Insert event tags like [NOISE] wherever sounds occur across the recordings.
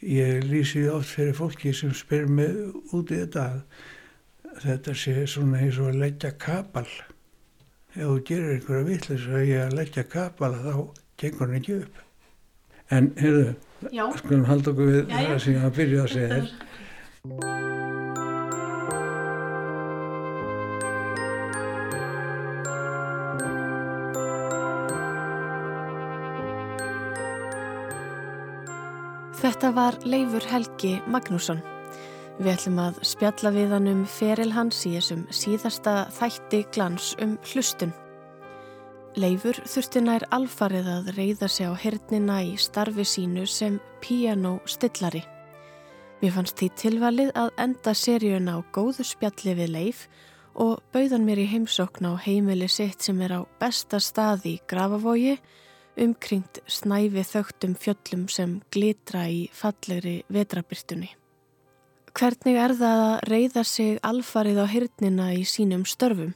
ég lýsi oft fyrir fólki sem spyr mig út í þetta að þetta sé svona eins og að leggja kapal. Ef þú gerir einhverja vittlis að ég að leggja kapal þá gengur hann ekki upp. En heyrðu, skulum halda okkur við það sem ég að byrja að segja þér [LAUGHS] Þetta var Leifur Helgi Magnússon. Við ætlum að spjalla við hann um feril hans í þessum síðasta þætti glans um hlustun. Leifur þurfti nær alfarið að reyða sig á hernina í starfi sínu sem pianostillari. Mér fannst því tilvalið að enda seríuna á góðu spjalli við Leif og bauðan mér í heimsókn á heimili sitt sem er á besta staði í Grafavogi umkringt snæfi þögtum fjöllum sem glitra í fallegri vetrabyrtunni. Hvernig er það að reyða sig alfarið á hyrnina í sínum störfum?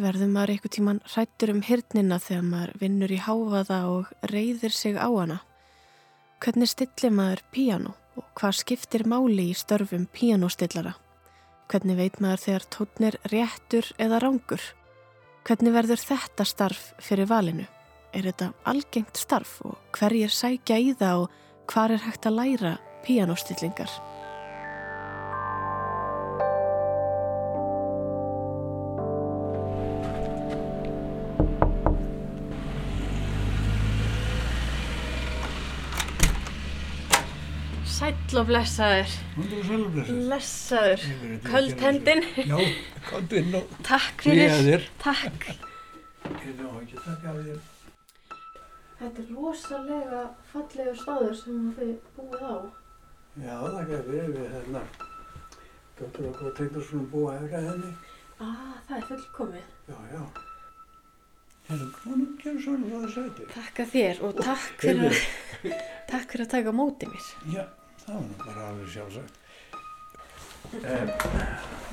Verður maður eitthvað tíman hrættur um hyrnina þegar maður vinnur í háfaða og reyðir sig á hana? Hvernig stillir maður píano og hvað skiptir máli í störfum píanostillara? Hvernig veit maður þegar tónir réttur eða rángur? Hvernig verður þetta starf fyrir valinu? Er þetta algengt starf og hverjir sækja í það og hvar er hægt að læra píanostillingar? Sæll og blessaður, er svolítið blessuð. blessaður, Ég að köld gera hendin, þessu. Já, komdu inn og takk fyrir, þér. takk. Ég þá ekki taka af þér. Þetta er rosalega fallegur staður sem þið búið á. Já, það er fyrir við hérna. Dóttur okkur tegndur svona búa efra henni. Ah, það er fullkomið. Já, já. Hérna, hún gerur svona það að sæti. Takk að þér og takk fyrir, að, [LAUGHS] takk fyrir að taka á móti mér. Já, það var nú bara alveg sjálfsagt. Eh,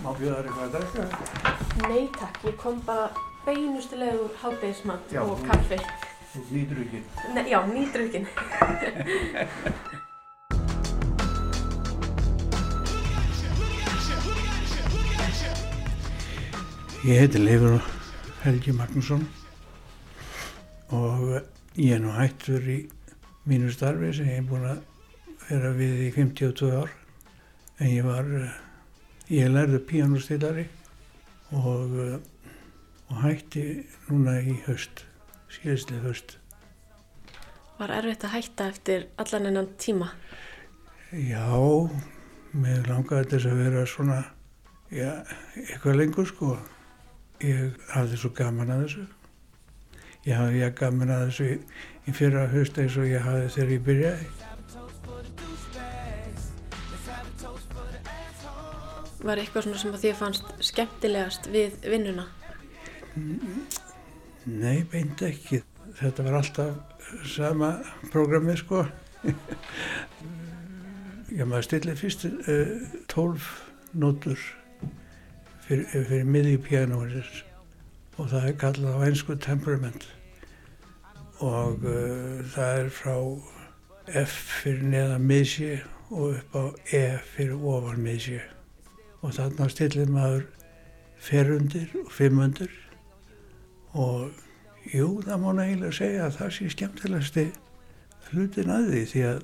má bjóða þér eitthvað að drekka? Nei takk, ég kom bara beinustilegur hátegismat Já, og kaffi. Nei, já, nýdrukkin. Ég heiti Leifur Helgi Magnússon og ég er nú hættur í mínu starfi sem ég er búinn að vera við í 52 ár. En ég var, ég lærði píanostillari og, og hætti núna í haust, síðastlega haust. Var erfitt að hætta eftir allan ennan tíma. Já, mér langaði þess að vera svona, já, eitthvað lengur sko. Ég hafði svo gaman að þessu. Ég hafði ég gaman að þessu í, í fyrra haust eins og ég hafði þegar ég byrjaði. Var eitthvað svona sem að þið fannst skemmtilegast við vinnuna? Nei, beint ekki. Þetta var alltaf sama prógrami sko. [LAUGHS] Já, maður stillir fyrst uh, 12 nótur fyrir, fyrir miðju píanóinsins og það er kallað á einsku temperament og uh, það er frá F fyrir neðan miðsjö og upp á E fyrir ofan miðsjö og þarna stillir maður ferundir og fimmundir og jú, það má eiginlega segja að það sé skemmtilegasti hlutin að því því að,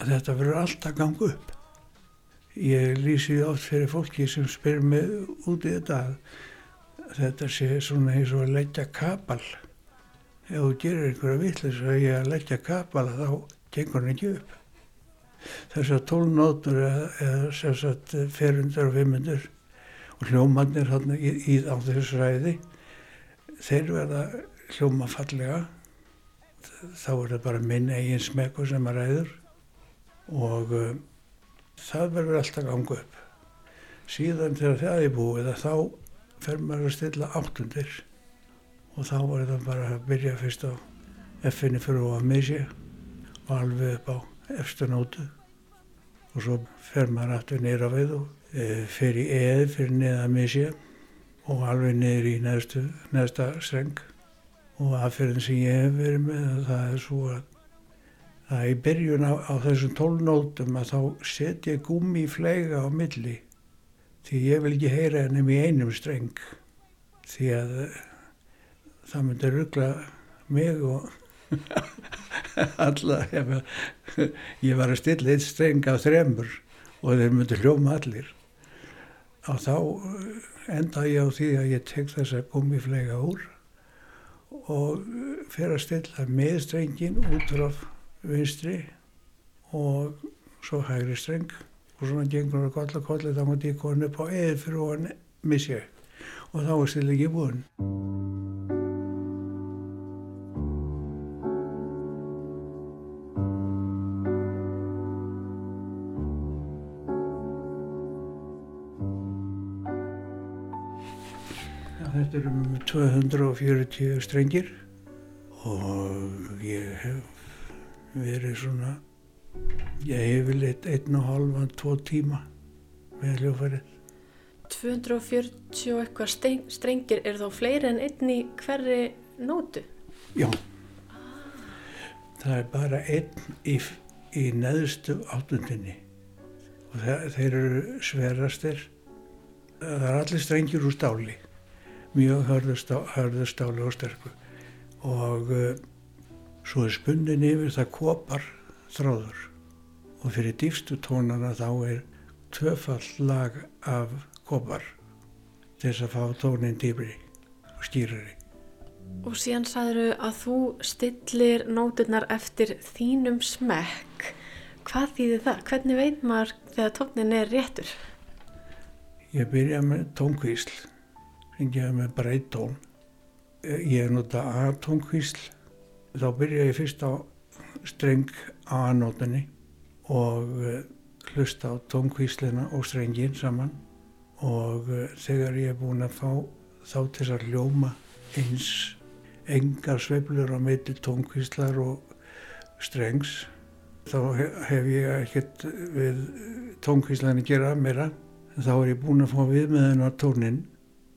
að þetta verður alltaf ganga upp. Ég lýsi oft fyrir fólki sem spyr mig út í þetta að þetta sé svona eins og að leggja kapal. Ef þú gerir einhverja vittlis að ég að leggja kapal þá gengur hann ekki upp. Þessar tólnótur eða, eða sem sagt ferundur og fimmundur og hljómannir í, í á þessu ræði þeir verða hljóma fallega. Þá er það bara minn eigin smekku sem að ræður og uh, það verður alltaf ganga upp. Síðan þegar það er búið að þá fer maður að stilla áttundir og þá er það bara að byrja fyrst á F-inni fyrir og að misja og alveg upp á efstu nótu. Og svo fer maður aftur nýra við og e, fer í eð fyrir neða misja og alveg niður í neðstu, neðsta streng. Og aðferðin sem ég hef verið með það er svo að, er í byrjun á, á þessum tólnótum að þá setja ég gummi flega á milli. Því ég vil ekki heyra hennum í einum streng. Því að eh, það myndi ruggla mig og [LAUGHS] alla ef [LAUGHS] ég var að stilla eitt streng af þremur og þeir myndi hljóma allir. Og þá eh, enda ég á því að ég tek þessa gummiflega úr og fer að stilla með strengin út frá vinstri og svo hægri streng og svona gengur koll að kolli þá múti ég konu upp á eða fyrir hún missi og þá er stillingið búin. Þetta eru um 240 strengir og ég hef verið svona, ég hef viljið einn og halvan, tvo tíma með hljófarið. 240 og eitthvað strengir er þá fleiri en einn í hverri nótu? Já, það er bara einn í, í neðstu áttundinni og það, þeir eru sverastir. Það er allir strengir úr stáli mjög hörðu stáli og sterku og uh, svo er spunnin yfir það kopar þráður og fyrir dýfstu tónana þá er tvöfall lag af kopar þess að fá tónin dýbri og skýrari. Og síðan sagður að þú stillir nóturnar eftir þínum smekk. Hvað þýðir það? Hvernig veit maður þegar tónin er réttur? Ég byrja með tónkvísl hengjaði með breytón. Ég er nota A-tónkvísl. Þá byrja ég fyrst á streng á A-nótunni og eh, hlusta á tónkvíslina og strengin saman og eh, þegar ég er búin að fá þá til þess að ljóma eins engar sveiflur á meiti tónkvíslar og strengs þá hef ég ekkert við tónkvíslan að gera meira en þá er ég búin að fá við með hennar tónin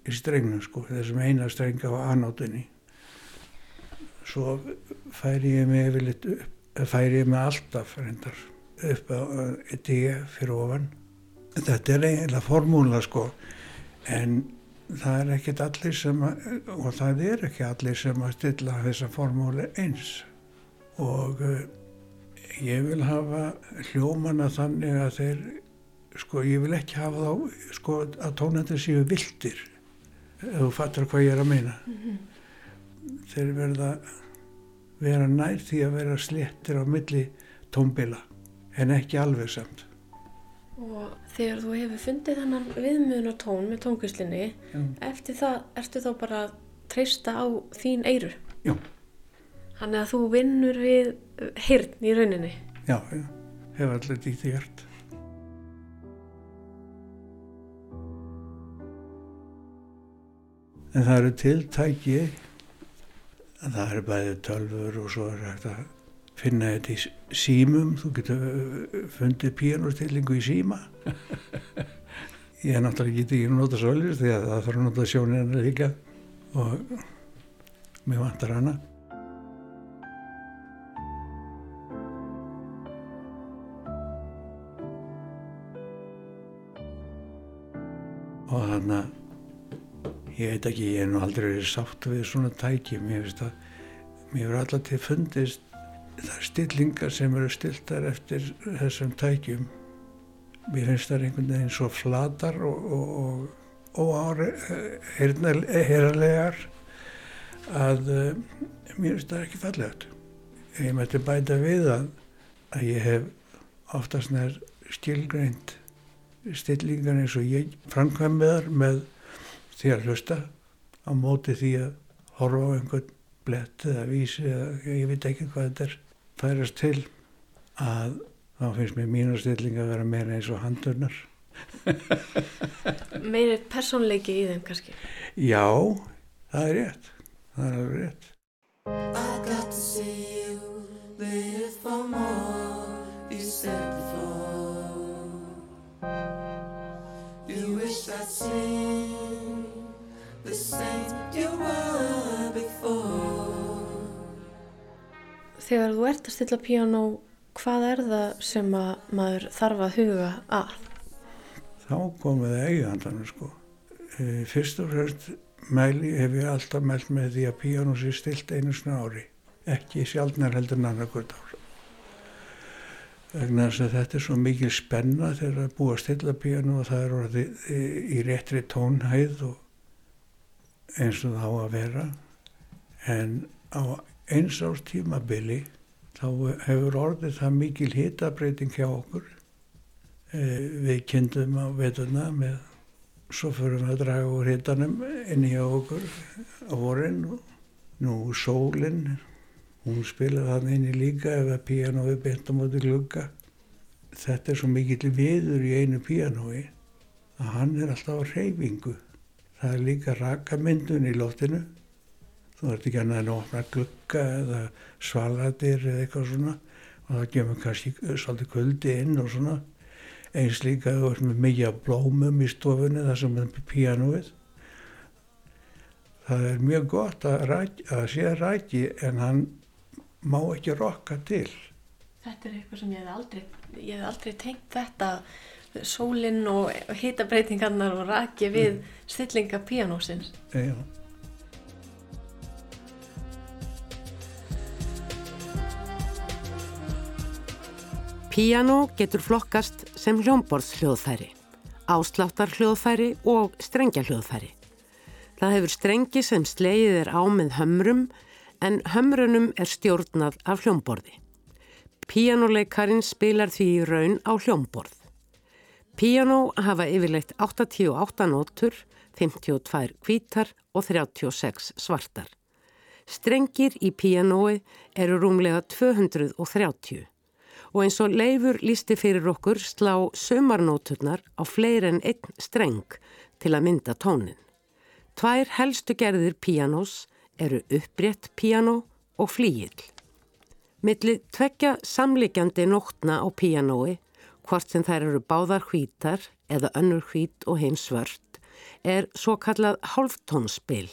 í strengnum sko, þessum eina streng á aðnáttunni. Svo færi ég mig yfirleitt færi ég mig alltaf reyndar upp á D fyrir ofan. Þetta er eiginlega formúla sko, en það er ekkert allir sem að, og það er ekki allir sem að stilla þessa formúli eins. Og uh, ég vil hafa hljómana þannig að þeir, sko, ég vil ekki hafa þá, sko, að tónendur séu vildir ef þú fattar hvað ég er að meina. Mm -hmm. þeir verða vera nær því að vera slettir á milli tómbila en ekki alveg samt. Og þegar þú hefur fundið þannan viðmjöðunar tón með tónkvíslinni eftir það ertu þá bara að treysta á þín eyru? Já. Hann er að þú vinnur við hirn í rauninni? Já, já, hef allir dýtti hjart en það eru tiltæki. Það eru bæði tölfur og svo er hægt að finna þetta í símum. Þú getur uh, fundið píanóstillingu í síma. [LAUGHS] Ég er náttúrulega ekki ekki nota svolítið því að það þarf að nota sjónina líka. Og mér vantar hana. Og þannig að ég veit ekki, ég hef nú aldrei verið sátt við svona tæki. Mér finnst að, mér hefur alltaf til fundist það stillingar sem eru stiltar eftir þessum tækjum. Mér finnst það einhvern veginn svo flatar og óherrlegar að uh, mér finnst það ekki fallegt ég mætti bæta við að, að ég hef oftast nær skilgreint stillingar eins og ég framkvæmmiðar með því að hlusta á móti því að horfa á einhvern blett eða vísi eða ég veit ekki hvað þetta er færast til að þá finnst mér mínustilling að vera meira eins og handurnar [LAUGHS] Meira personleiki í þeim kannski? Já, það er rétt það er alveg rétt. I got to see you live for more. You said before. You wish I'd seen the saint you were before Þegar þú ert að stilla píano, hvað er það sem að maður þarf að huga að? Þá komum við eigandanum sko. E, fyrst og fremst mæli hef ég alltaf mælt með því að píano sé stilt einu svona ári. Ekki sjálfnar heldur nannakvöld ára. Vegna þess að þetta er svo mikil spenna þegar það er búið að stilla píano og það er orðið í, í réttri tónhæð og eins og þá að vera. En á eins árs tímabili þá hefur orðið það mikil hitabreiting hjá okkur. E, við kynntum á veturna með svo fyrir við að draga úr hitanum inn í okkur á vorin nú sólinn, hún spilaði hann inn í líka ef að píanói beint á móti glugga. Þetta er svo mikill viður í einu píanói að hann er alltaf á reyfingu. Það er líka rakamyndun í loftinu. Þú ert ekki annað en að opna glugga eða svaladir eða eitthvað svona. Og það gemur kannski svolítið kuldi inn og svona. Eins líka þú ert með mikið blómum í stofunni þar sem er pianoið það er mjög gott að, ræk, að sé ræki en hann má ekki rokka til. Þetta er eitthvað sem ég hef aldrei aldrei tengt þetta sólinn og hitabreitingarnar og ræki við mm. stillinga pianósins Já Piano getur flokkast sem hljómborðshljóðfæri, ásláttarhljóðfæri og strengjahljóðfæri. Það hefur strengi sem slegið er á með hömrum en hömrunum er stjórnað af hljómborði. Pianoleikarin spilar því í raun á hljómborð. Piano hafa yfirleitt 88 nótur, 52 kvítar og 36 svartar. Strengir í pianoi eru rúmlega 230 og eins og leifur lísti fyrir okkur slá sömarnóturnar á fleir en einn streng til að mynda tónin. Tvær helstu gerðir píanós eru upprétt píanó og flíill. Millir tvekja samlikjandi nótna á píanói, hvort sem þær eru báðar hvítar eða önnur hvít og hinn svört, er svo kallað hálftónspil,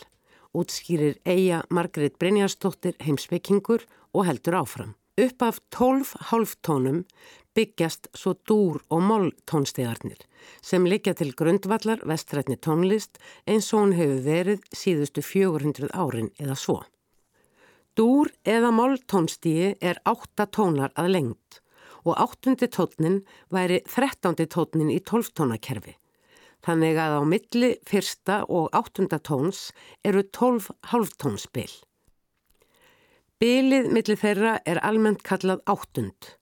útskýrir eiga Margret Brynjarsdóttir heimsbyggingur og heldur áfram. Upp af tólf hálftónum byggjast svo dúr og moll tónstegarnir sem liggja til grundvallar vestrætni tónlist eins og hún hefur verið síðustu 400 árin eða svo. Dúr eða moll tónstíi er átta tónar að lengt og áttundi tónin væri þrettandi tónin í tólftónakerfi. Þannig að á milli fyrsta og áttunda tóns eru tólf hálftónspil. Bilið millir þeirra er almennt kallað áttund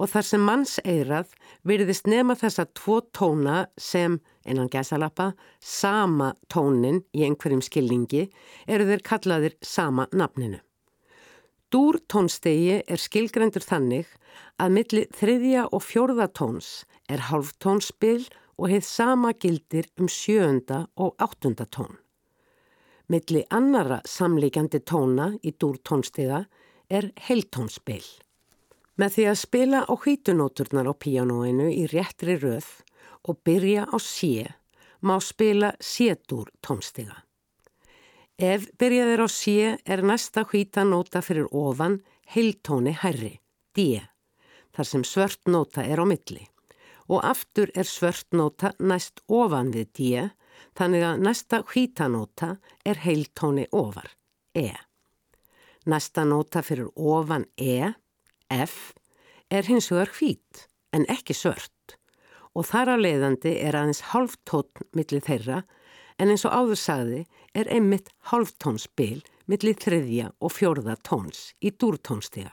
og þar sem manns eirað virðist nema þessa tvo tóna sem, einan gæsalappa, sama tónin í einhverjum skilningi eru þeir kallaðir sama nafninu. Dúr tónstegi er skilgrendur þannig að millir þriðja og fjórða tóns er halvtónspil og heið sama gildir um sjöunda og áttunda tón. Milli annara samlíkjandi tóna í dúrtónstiga er heiltónsspil. Með því að spila á hvítunóturnar á píanóinu í réttri röð og byrja á sé, má spila sétúr tónstiga. Ef byrjaðir á sé er næsta hvítanóta fyrir ofan heiltóni herri, D, þar sem svörtnóta er á milli. Og aftur er svörtnóta næst ofan við D, þannig að næsta hvítanóta er heiltóni ofar, E. Næsta nóta fyrir ofan E, F, er hins vegar hvít en ekki svört og þar á leiðandi er aðeins halvtótn millir þeirra en eins og áður sagði er einmitt halvtónsbil millir þriðja og fjórða tóns í dúrtónstiga.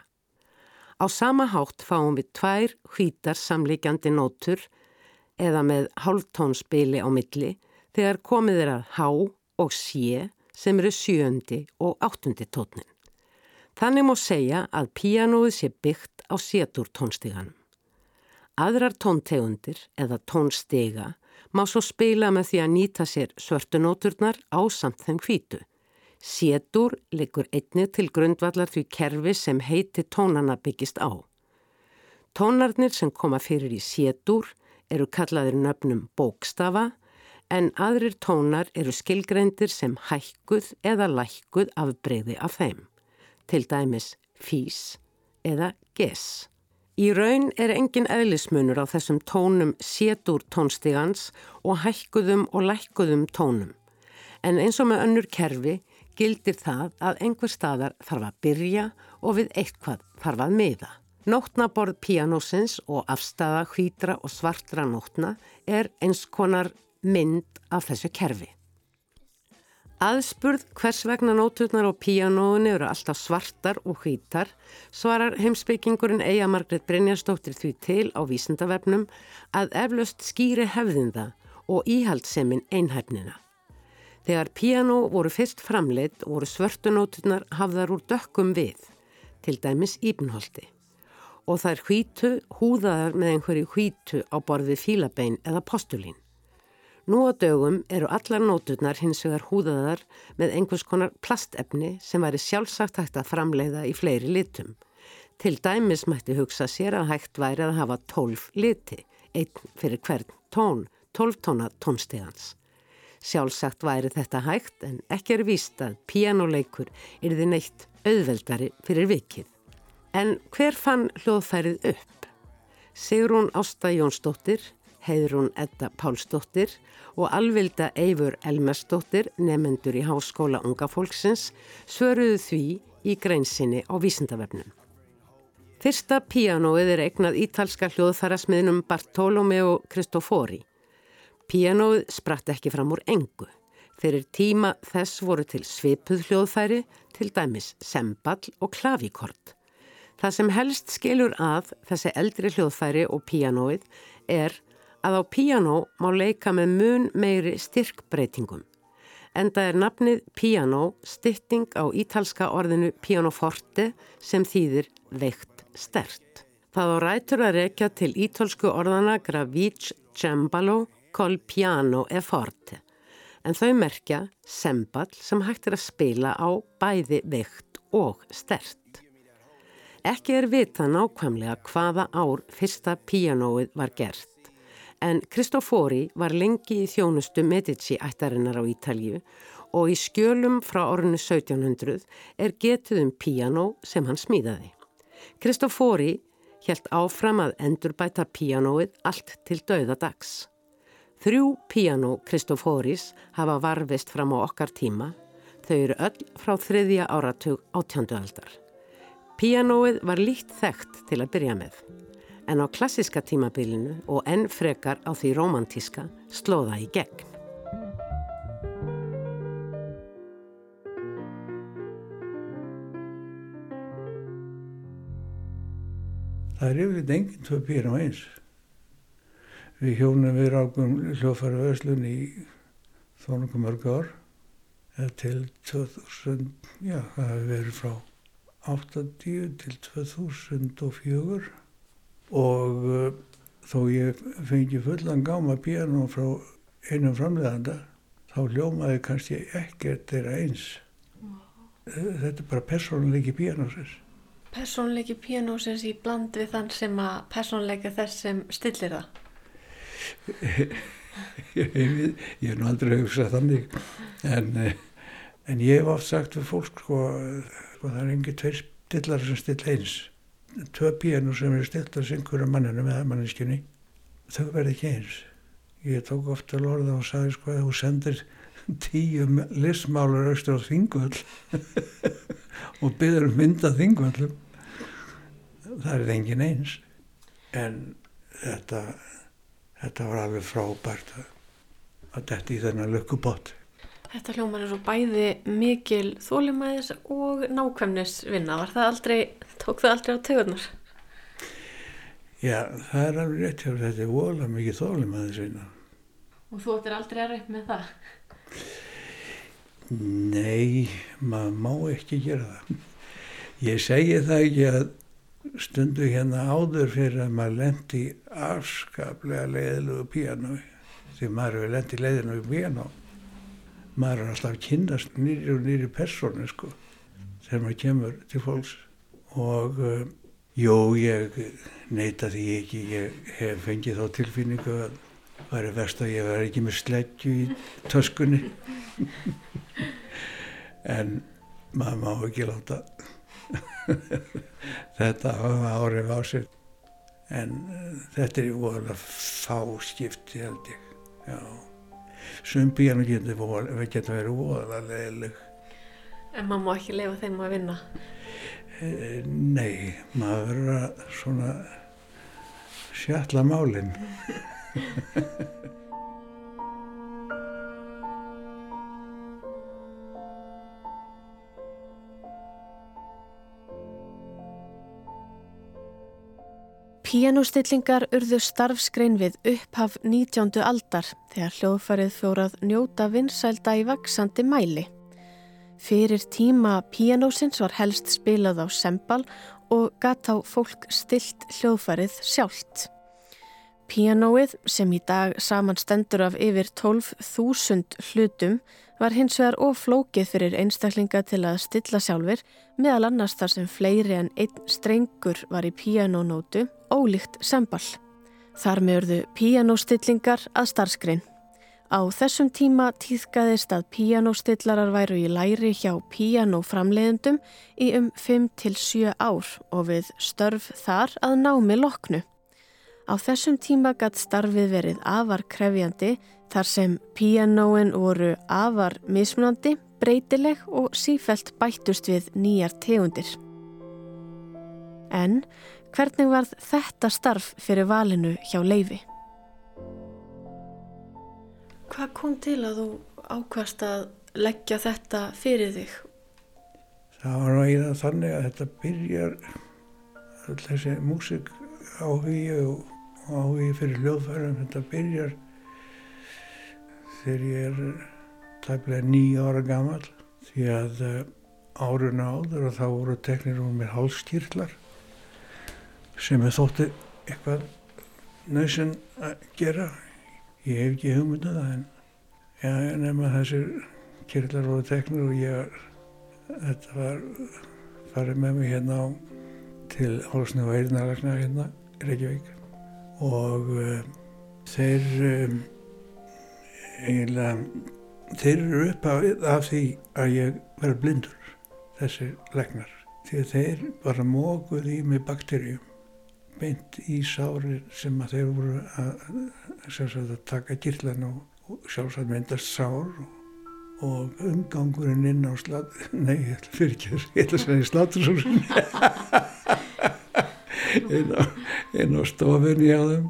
Á sama hátt fáum við tvær hvítar samlíkjandi nótur eða með halvtónsbili á milli þegar komið er að há og sé sem eru sjöndi og áttundi tótnin. Þannig má segja að píanóið sé byggt á sétur tónstíganum. Aðrar tóntegundir eða tónstiga má svo spila með því að nýta sér svörtunóturnar á samt þeim hvítu. Sétur likur einni til grundvallar því kerfi sem heiti tónana byggist á. Tónarnir sem koma fyrir í sétur eru kallaðir nöfnum bókstafa en aðrir tónar eru skilgreindir sem hækkuð eða lækkuð afbreyði af þeim, til dæmis fís eða ges. Í raun er engin eðlismunur á þessum tónum sétur tónstígans og hækkuðum og lækkuðum tónum. En eins og með önnur kerfi gildir það að einhver staðar þarf að byrja og við eitthvað þarf að miða. Nótnaborð píanósins og afstafa hvítra og svartra nótna er eins konar mynd af þessu kerfi. Aðspurð hvers vegna nóturnar á píanóinu eru alltaf svartar og hvítar svarar heimsbyggingurinn Eija Margret Brynjarsdóttir því til á vísindavefnum að eflaust skýri hefðinda og íhaldsemin einhæfnina. Þegar píanó voru fyrst framleitt voru svörtunóturnar hafðar úr dökkum við, til dæmis íbnholti. Og þær hvítu húðaðar með einhverju hvítu á borði fílabein eða postulín. Nú á dögum eru allar nóturnar hins vegar húðaðar með einhvers konar plastefni sem væri sjálfsagt hægt að framleiða í fleiri litum. Til dæmis mætti hugsa sér að hægt væri að hafa tólf liti, einn fyrir hvern tón, tólftóna tónstegans. Sjálfsagt væri þetta hægt en ekki er víst að píjánuleikur er þið neitt auðveldari fyrir vikið. En hver fann hljóðfærið upp? Sigrún Ásta Jónsdóttir Heiðrún Edda Pálsdóttir og alvilda Eifur Elmersdóttir, nefendur í Háskóla Unga Fólksins, svöruðu því í greinsinni á vísindavefnum. Fyrsta píanóið er eignað ítalska hljóðfærasmiðnum Bartolomeo Cristofori. Píanóið spratt ekki fram úr engu. Fyrir tíma þess voru til svipuð hljóðfæri, til dæmis semball og klavíkort. Það sem helst skilur að þessi eldri hljóðfæri og píanóið er að á píanó má leika með mun meiri styrkbreytingum. Enda er nafnið píanó stytting á ítalska orðinu pianoforte sem þýðir veikt stert. Það á rætur að rekja til ítalsku orðana gravíc, cembalo, col piano e forte. En þau merkja sembal sem hægt er að spila á bæði veikt og stert. Ekki er vita nákvæmlega hvaða ár fyrsta píanóið var gert en Kristofori var lengi í þjónustu Medici ættarinnar á Ítalju og í skjölum frá orðinu 1700 er getuð um píjánó sem hann smíðaði. Kristofori helt áfram að endurbæta píjánóið allt til dauðadags. Þrjú píjánó Kristoforis hafa varfist fram á okkar tíma, þau eru öll frá þriðja áratug átjöndu aldar. Píjánóið var líkt þekkt til að byrja með en á klassiska tímabilinu og enn frekar á því romantíska slóða í gegn. Það er yfirleitt enginn tvö á eins. Við hjónum við rákum hljófæra öslun í þónungum mörg ár eða til 2000, já það hefur verið frá 80 til 2004 og uh, þó ég fengi fullan gáma piano frá einum framleðanda þá hljómaði kannski ekkert þeirra eins. Wow. þetta er bara persónleiki pianosins Persónleiki pianosins í bland við þann sem að persónleika þess sem stillir það? [LAUGHS] Ég, ég, ég er nú aldrei hugsað þannig. En, eh, en ég hef oft sagt við fólk sko, sko það er engi tveir stillar sem still eins tvö píanur sem er stilt að syngur um manninu með manninskinni þau verði ekki eins. Ég tók ofta lorða og sagði sko að þú sendir tíu listmálur austur á þingvöld [LAUGHS] og byður um mynda þingvöldum það er engin eins. En þetta þetta var alveg frábært að, að þetta í þennan lökkubott Þetta hljómar er svo bæði mikil þólimæðis og nákvæmnisvinna. Var það aldrei, tók það aldrei á tögurnar? Já, það er alveg rétt hjá þetta er vola mikið þólimæðisvinna. Og þú ættir aldrei að reyna með það? Nei, maður má ekki gera það. Ég segi það ekki að stundu hérna áður fyrir að maður lendi afskaplega leiðilegu píanói því maður hefur lendi leiðinu í píanói maður er alltaf að kynast nýri og nýri persónu sko þegar maður kemur til fólks. Og uh, jú ég neyta því ekki. Ég hef fengið þá tilfinningu að það er verst að ég verði ekki með sleggju í töskunni. [LAUGHS] En maður má ekki láta [LAUGHS] þetta hafa árið á sér en uh, þetta er voðalega fáskipti held ég. Já sum píanu getur, verið voðalega leðileg En maður má ekki leifa þeim að vinna. Eh, nei, maður verður að svona sjalla málinn [LAUGHS] Píanóstillingar urðu starfskrein við upphaf 19. aldar þegar hljóðfærið fjórað njóta vinsælda í vaksandi mæli. Fyrir tíma píanósins var helst spilað á sembal og gatt á fólk stilt hljóðfærið sjálft. Píanóið sem í dag samanstendur af yfir 12.000 hlutum var hins vegar oflókið fyrir einstaklinga til að stilla sjálfur meðal annars þar sem fleiri en einn strengur var í píanónótu ólíkt sembal. Þar með urðu píanóstillingar að starfskrein. Á þessum tíma tíðkaðist að píanóstillarar væru í læri hjá píanóframleiðendum í um 5-7 ár og við störf þar að námi loknu. Á þessum tíma gatt starfið verið afar krefjandi þar sem píanóin voru afar mismunandi, breytileg og sífelt bættust við nýjar tegundir. En hvernig varð þetta starf fyrir valinu hjá Leifi? Hvað kom til að þú ákvast að leggja þetta fyrir þig? það var eiginlega þannig að þetta byrjar öll þessi músik áhugi og áhugi fyrir hljóðfærum þetta byrjar þegar ég er tæplega nýja ára gammal því að uh, áruna áður og þá voru teknir úr mér hálskýrlar sem er þótti eitthvað nöðsinn að gera. Ég hef ekki hugmynduð það en já, nema þessir kýrlar voru teknir og ég þetta var farið með mig hérna á til Hólsni og Eirnarlagna hérna í Reykjavík. Og uh, þeir um, eiginlega þeir eru upp af, því að ég verði blindur þessir legnar því að þeir bara móguð í mig bakterjum beint í sárir sem að þeir voru að, að taka gyrlan og, sjálfsagt myndast sár og, umgangurinn inn á slat [LAUGHS] nei, ég ætla fyrir ekki ég ætla að segja slátursúsin. [LAUGHS] Inn á, á stofunni á þeim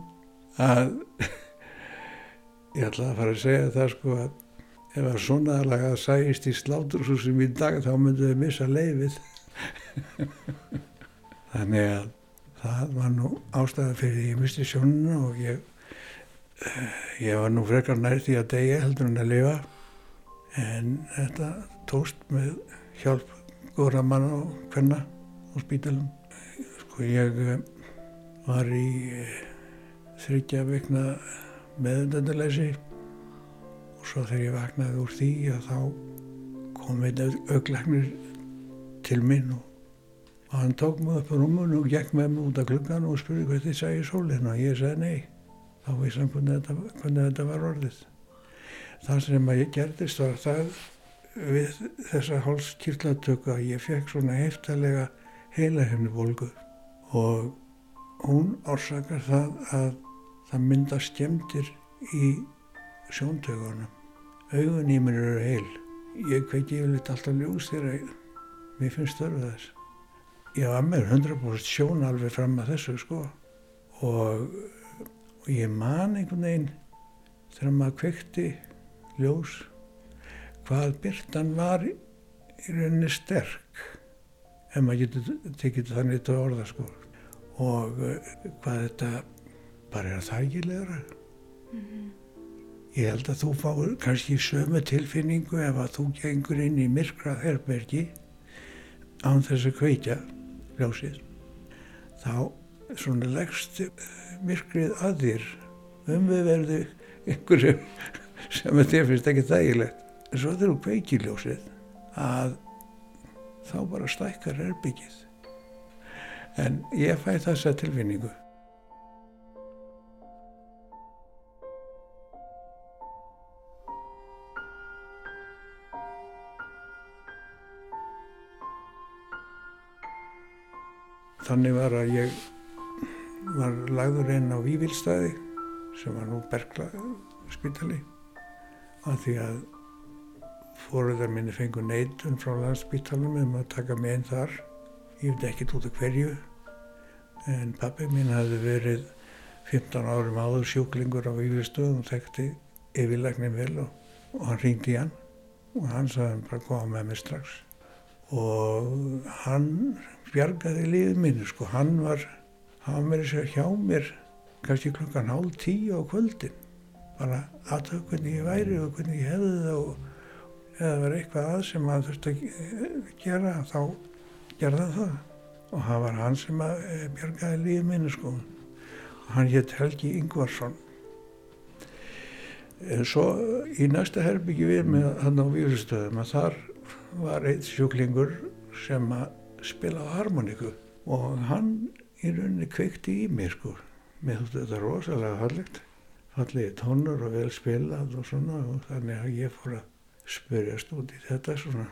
að [LAUGHS] ég ætla að fara að segja það sko að ef að svona aðlaga sæist í slátursúsum í dag þá myndu þau missa leifið þannig að það var nú ástæða fyrir því ég misti sjónuna og ég eh, ég var nú frekar nær því að degja heldur en að lifa. En þetta tóst með hjálp góra manna og hvenna á spítalum sko ég eh, var í eh, þryggja vegna meðundendaleysi og svo þegar ég vaknaði úr því þá kom einn auglæknir til minn og og hann tók mig upp á rúmun og gekk með mig út af klukkan og spurði hvað þið sagði sólinn og ég sagði nei. Þá vissi hann hvernig þetta, hvernig þetta var orðið. Það sem að ég gerðist var það við þessa hálskirtlatöku að ég fekk svona heftalega heilahefnubólgu og hún orsakar það að það mynda skemmtir í sjóntökunum. Augun í mér eru heil. Ég kveiki yfirleitt alltaf ljós þegar mér finnst þörfu þess ég var með 100% sjón alveg fram að þessu sko. Og, og ég man einhvern veginn þegar maður kvekti ljós hvað byrtan var í rauninni sterk ef maður getur tekið þannig til orða sko. Og uh, hvað þetta bara er þægilegra. Ég held að þú fáir kannski sömu tilfinningu ef að þú gengur inn í myrkrað herbergi án þess að kveikja ljósið þá svona leggst myrkrið að þér. Um við verðu einhverju sem þér finnst ekki þægilegt. En svo þegar þú kveikir ljósið að þá bara stækkar herbyggið en ég fæ þessa tilfinningu þannig var að ég var lagður inn á Vívilstaði sem var nú Berkla spítali að því að fóruðar minni fengur neitun frá landspítalum um að taka mig einn þar. Ég veit ekki út af hverju en pappi mín hafði verið 15 árum áður sjúklingur á Vívilstöðum og þekkti yfirlegnin vel og, og hann ringdi í hann og hann sagði hann bara koma með mig strax. Og hann bjargaði lífið mínu sko, hann var hann var með þess að hjá mér kannski klokkan hálf tíu á kvöldin. Bara aðtöku hvernig ég væri og hvernig ég hefði það og eða verið eitthvað að sem maður þurfti að gera þá gerða það. Og það var hann sem að eh, bjargaði lífið mínu sko. Og hann hétt Helgi Ingvarsson. En svo í næsta herbyggi við með hann á výrstöðum að þar var eitt sjúklingur sem að spila á harmoníku og hann í rauninni kveikti í mér sko. Mér þútti þetta rosalega fallegt. Fallegi tónur og vel spilað og svona og þannig að ég fór að spyrjast út í þetta svona.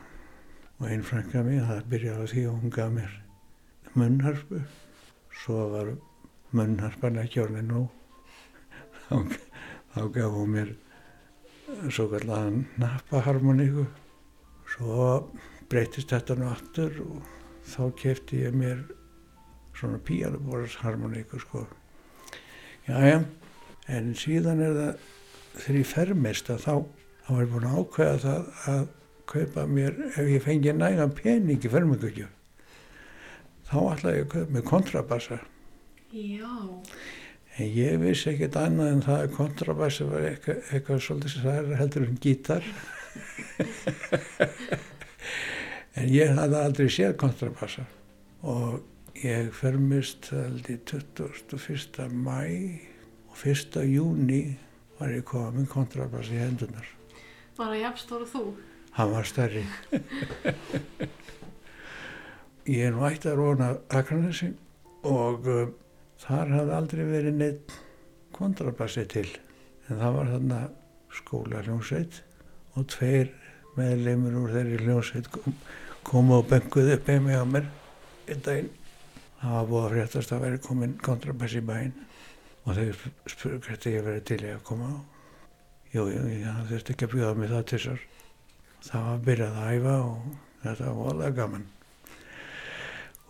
Og einn frænka mér það byrjaði að því að hún gaf mér munnharpu svo var munnharpan ekki orðið nú [LAUGHS] þá, þá gaf hún mér svo kallan nappaharmoníku. Svo breytist þetta nú aftur og þá kefti ég mér svona píanubórsharmoníku sko jájá en síðan er það þegar ég fermist að þá þá ég búin að ákveða það að kaupa mér ef ég fengi nægan pening í fermingugju þá ætlaði ég að kaupa mér kontrabassa Já. En ég vissi ekkert annað en það að kontrabassi var eitthvað, eitthvað svolítið sem það er heldur um gítar. [LAUGHS] en ég hafði aldrei séð kontrabassa og ég fermist held í 21. mæ og 1. júni var ég komið með kontrabassi í hendunar. Bara jafnstóru þú? Hann var stærri. ég er að róna Akranesi og uh, þar hafði aldrei verið neitt kontrabassi til en það var þarna skóla hljómsveit og tveir meðleimur úr þeirri hljómsveit kom, komu og benguði upp heimi á mér einn daginn það var búið að fréttast að veri komin kontrabassi í bæinn og þeir spurði hvert ég verið til ég að koma á jú, jú, það þurfti ekki að bjóða mig það til sér það var byrjað að æfa og þetta var volað gaman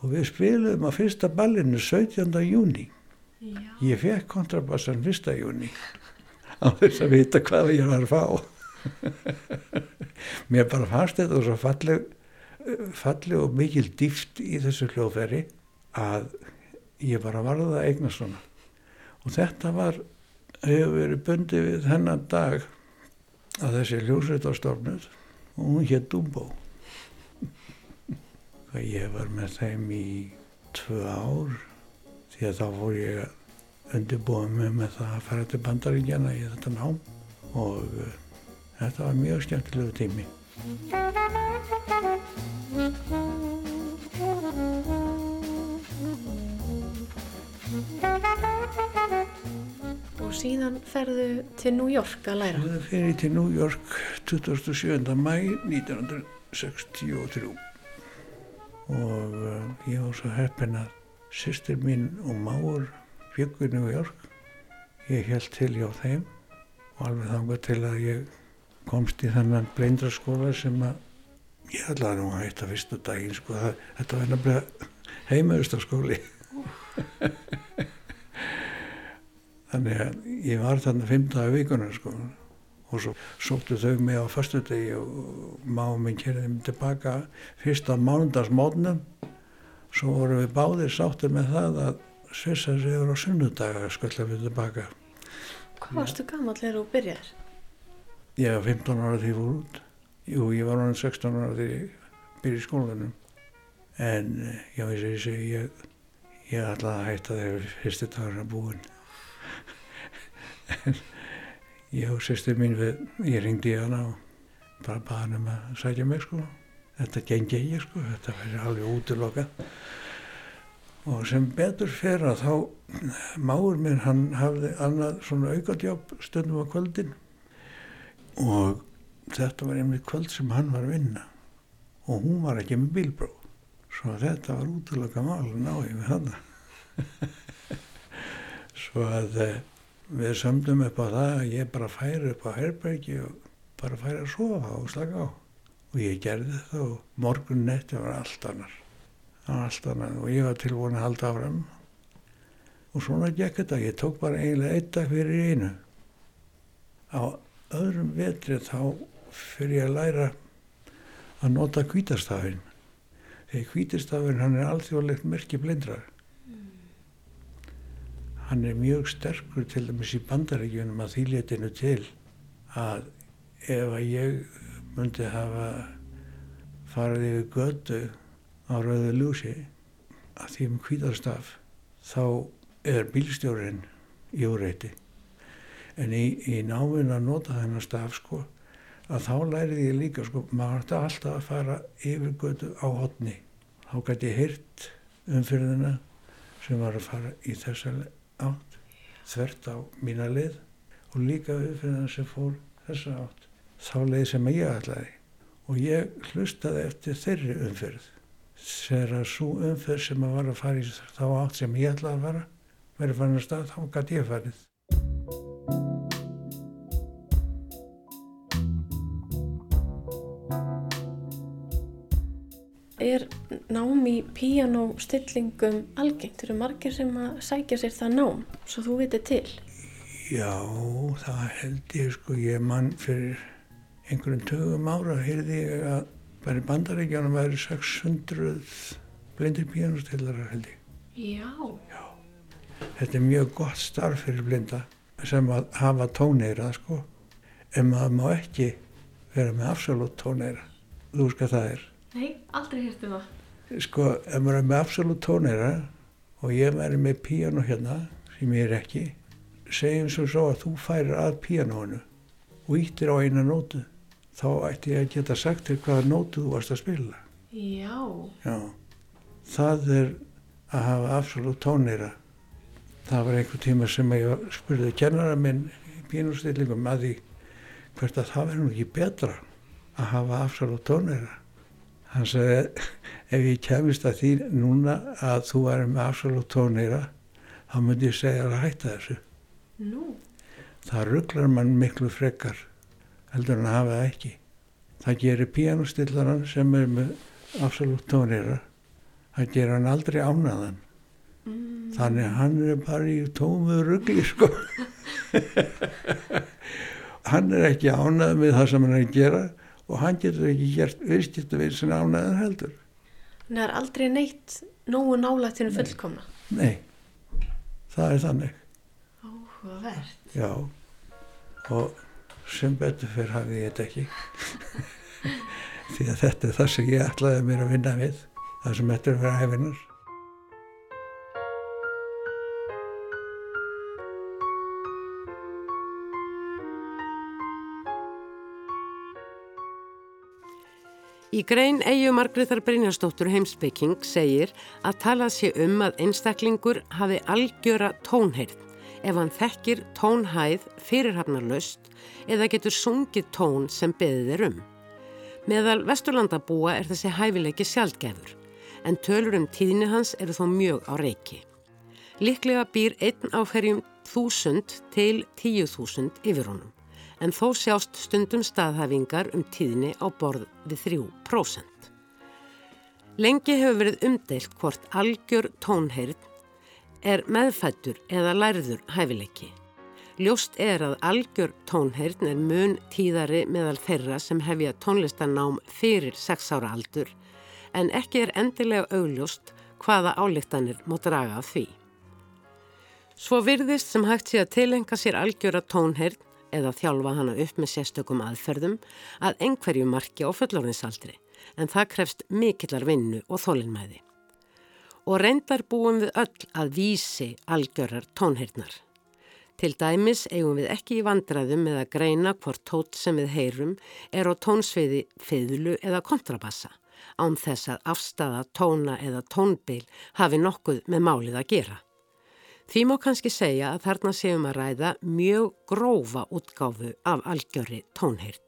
og við spilum á fyrsta ballinu 17. júni Já. ég fekk kontrabassan 1. júni á þess að vita hvað ég var að fá mér bara fannst þetta svo falleg falleg og mikil dýft í þessu hljóðferi að ég bara varði það eignar svona. Og þetta var hefur verið bundið við þennan dag að þessi hljóðsveit á stofnud [LAUGHS] og hún hétt Dumbo. Að ég var með þeim í tvö ár því að þá fór ég að undirbúa mig með það að fara til bandaríkjana í þetta nám. Og uh, þetta var mjög skemmtilegu tími. Og síðan ferðu til New York að læra. Það fyrir til New York 27. mæ 1963 og uh, ég var svo heppin að sýstir mín og máur byggur New York. Ég held til hjá þeim og alveg þangað til að ég komst í þennan bleindraskóla sem að ég ætlaði nú að hætta fyrstu daginn sko. Það, þetta var nefnilega heimauðstaskóli. [LAUGHS] Þannig að ég var þarna fimm dagar vikunar sko og svo sóttu þau mig á fastu degi og máum minn kerði mig tilbaka fyrst á mánundagsmótnum svo vorum við báðir sáttir með það að svissa sig yfir á sunnudaga skölla við tilbaka Hvað varstu gammal þegar þú byrjar? Ég var 15 ára því ég fór út. Jú, ég var orðin 16 ára því ég byrja í skólanum. En eh, já, ég segi ég, ég ætlaði að hætta þegar fyrsti dagur að búin [LAUGHS] en ég og sýstir mín við, ég ringdi í hana og bara baða hann um að sækja mig sko. Þetta gengi ég sko, þetta verður alveg útilokað. Og sem betur fer að þá máur minn hann hafði annað svona aukadjóp stundum á kvöldin og þetta var einmitt kvöld sem hann var að vinna og hún var ekki með bílbróð Svo þetta var útlöka mál að ná ég með hana. [LAUGHS] Svo að eh, við sömdum upp á það að ég bara færi upp á herbergi og bara færi að sofa og slaka á. Og ég gerði þetta og morgun netti var allt annar. Allt annar og ég var tilbúin að halda áfram. Og svona gekk þetta. Ég tók bara eiginlega eitt dag fyrir einu. Á öðrum vetri þá fyrir ég að læra að nota kvítastafinn. Þegar kvítastafinn hann er alþjóðlegt merki blindrar. Hann er mjög sterkur til dæmis í bandaríkjunum að þýlétinu til að ef að ég myndi hafa farið yfir götu á rauðu lúsi að því um kvítastaf þá er bílstjórin í úreiti. En í, í náminn að nota þennan staf sko að þá læriði ég líka sko, maður ætti alltaf að fara yfir götu á hotni. Þá gæti ég heyrt umfyrðina sem var að fara í þessa átt, þvert á mína leið og líka umfyrðina sem fór þessa átt. Þá leið sem ég ætlaði og ég hlustaði eftir þeirri umfyrð. Þegar að svo umfyrð sem að var að fara í þá átt sem ég ætlaði að fara, verið farin að stað, þá gæti ég farið. Er nám í píanóstillingum algengt? Eru margir sem að sækja sér það nám, svo þú veitir til? Já, það held ég sko, ég mann fyrir einhverjum tögum ára heyrði ég að bara í bandaríkjanum væri 600 blindir píanóstillarar held ég. Já. Þetta er mjög gott starf fyrir blinda sem að hafa tóneira sko, en maður má ekki vera með absolutt tóneira. Þú veist hvað það er. Nei, aldrei hérstu það. Sko, ef maður er með absolutt tóneira og ég væri með píano hérna, sem ég er ekki, segjum svo svo að þú færir að píanónu og íttir á eina nótu, þá ætti ég að geta sagt til hvaða nótu þú varst að spila. Já. Já, það er að hafa absolutt tóneira. Það var einhver tíma sem ég spurði kennara minn í píanóstillingum að því hvert að það verður ekki betra að hafa absolutt tóneira. Hann sagði, ef ég kemist að því núna að þú væri með absolutt tóneira, þá myndi ég segja að hætta þessu. Nú. Það rugglar mann miklu frekar, heldur en að hafa það ekki. Það gerir píanustillaran sem er með absolutt tóneira, það gerir hann aldrei ánaðan. Mm. Þannig hann er bara í tómu ruggli, sko. [LAUGHS] hann er ekki ánað með það sem hann er að gera og hann getur ekki gert viðskiptu við sem ánæðan heldur. Það er aldrei neitt nógu nálættinu fullkomna. Nei, það er þannig, Áhugavert. já. Og sem betur fyrir hafið ég þetta ekki. [LAUGHS] Því að þetta er það sem ég ætlaði mér að vinna við, það sem þetta er að vera hefinar. Í grein Eyju Margreðar Brynjarsdóttur heimsbygging segir að talað sé um að einstaklingur hafi algjöra tónheyrð ef hann þekkir tónhæð fyrirhafnarlaust eða getur sungið tón sem beðið er um. Meðal vesturlandabúa er þessi hæfileiki sjaldgefur en tölur um tíðni hans eru þó mjög á reiki. Liklega býr einn á hverjum þúsund til tíu þúsund yfir honum en þó sjást stundum staðhæfingar um tíðni á borð við 3%. Lengi hefur verið umdeilt hvort algjör tónheyrn er meðfættur eða lærður hæfileiki. Ljóst er að algjör tónheyrn er mun tíðari meðal þeirra sem hefja tónlistarnám fyrir 6 ára aldur en ekki er endilega augljóst hvaða álíktanir má draga af því. Svo virðist sem hægt sé að tilenga sér algjöra tónheyrn eða þjálfa hana upp með sérstökum aðferðum að einhverju marki á fullorðinsaldri en það krefst mikillar vinnu og þólinnmæði. Og reyndar búum við öll að vísi algjörar tónheyrnar. Til dæmis eigum við ekki í vandraðum með að greina hvort tótt sem við heyrum er á tónsviði fiðlu eða kontrabassa án þess að afstafa tóna eða tónbil hafi nokkuð með málið að gera. Því má kannski segja að þarna séum að ræða mjög grófa útgáfu af algjöri tónheyrn.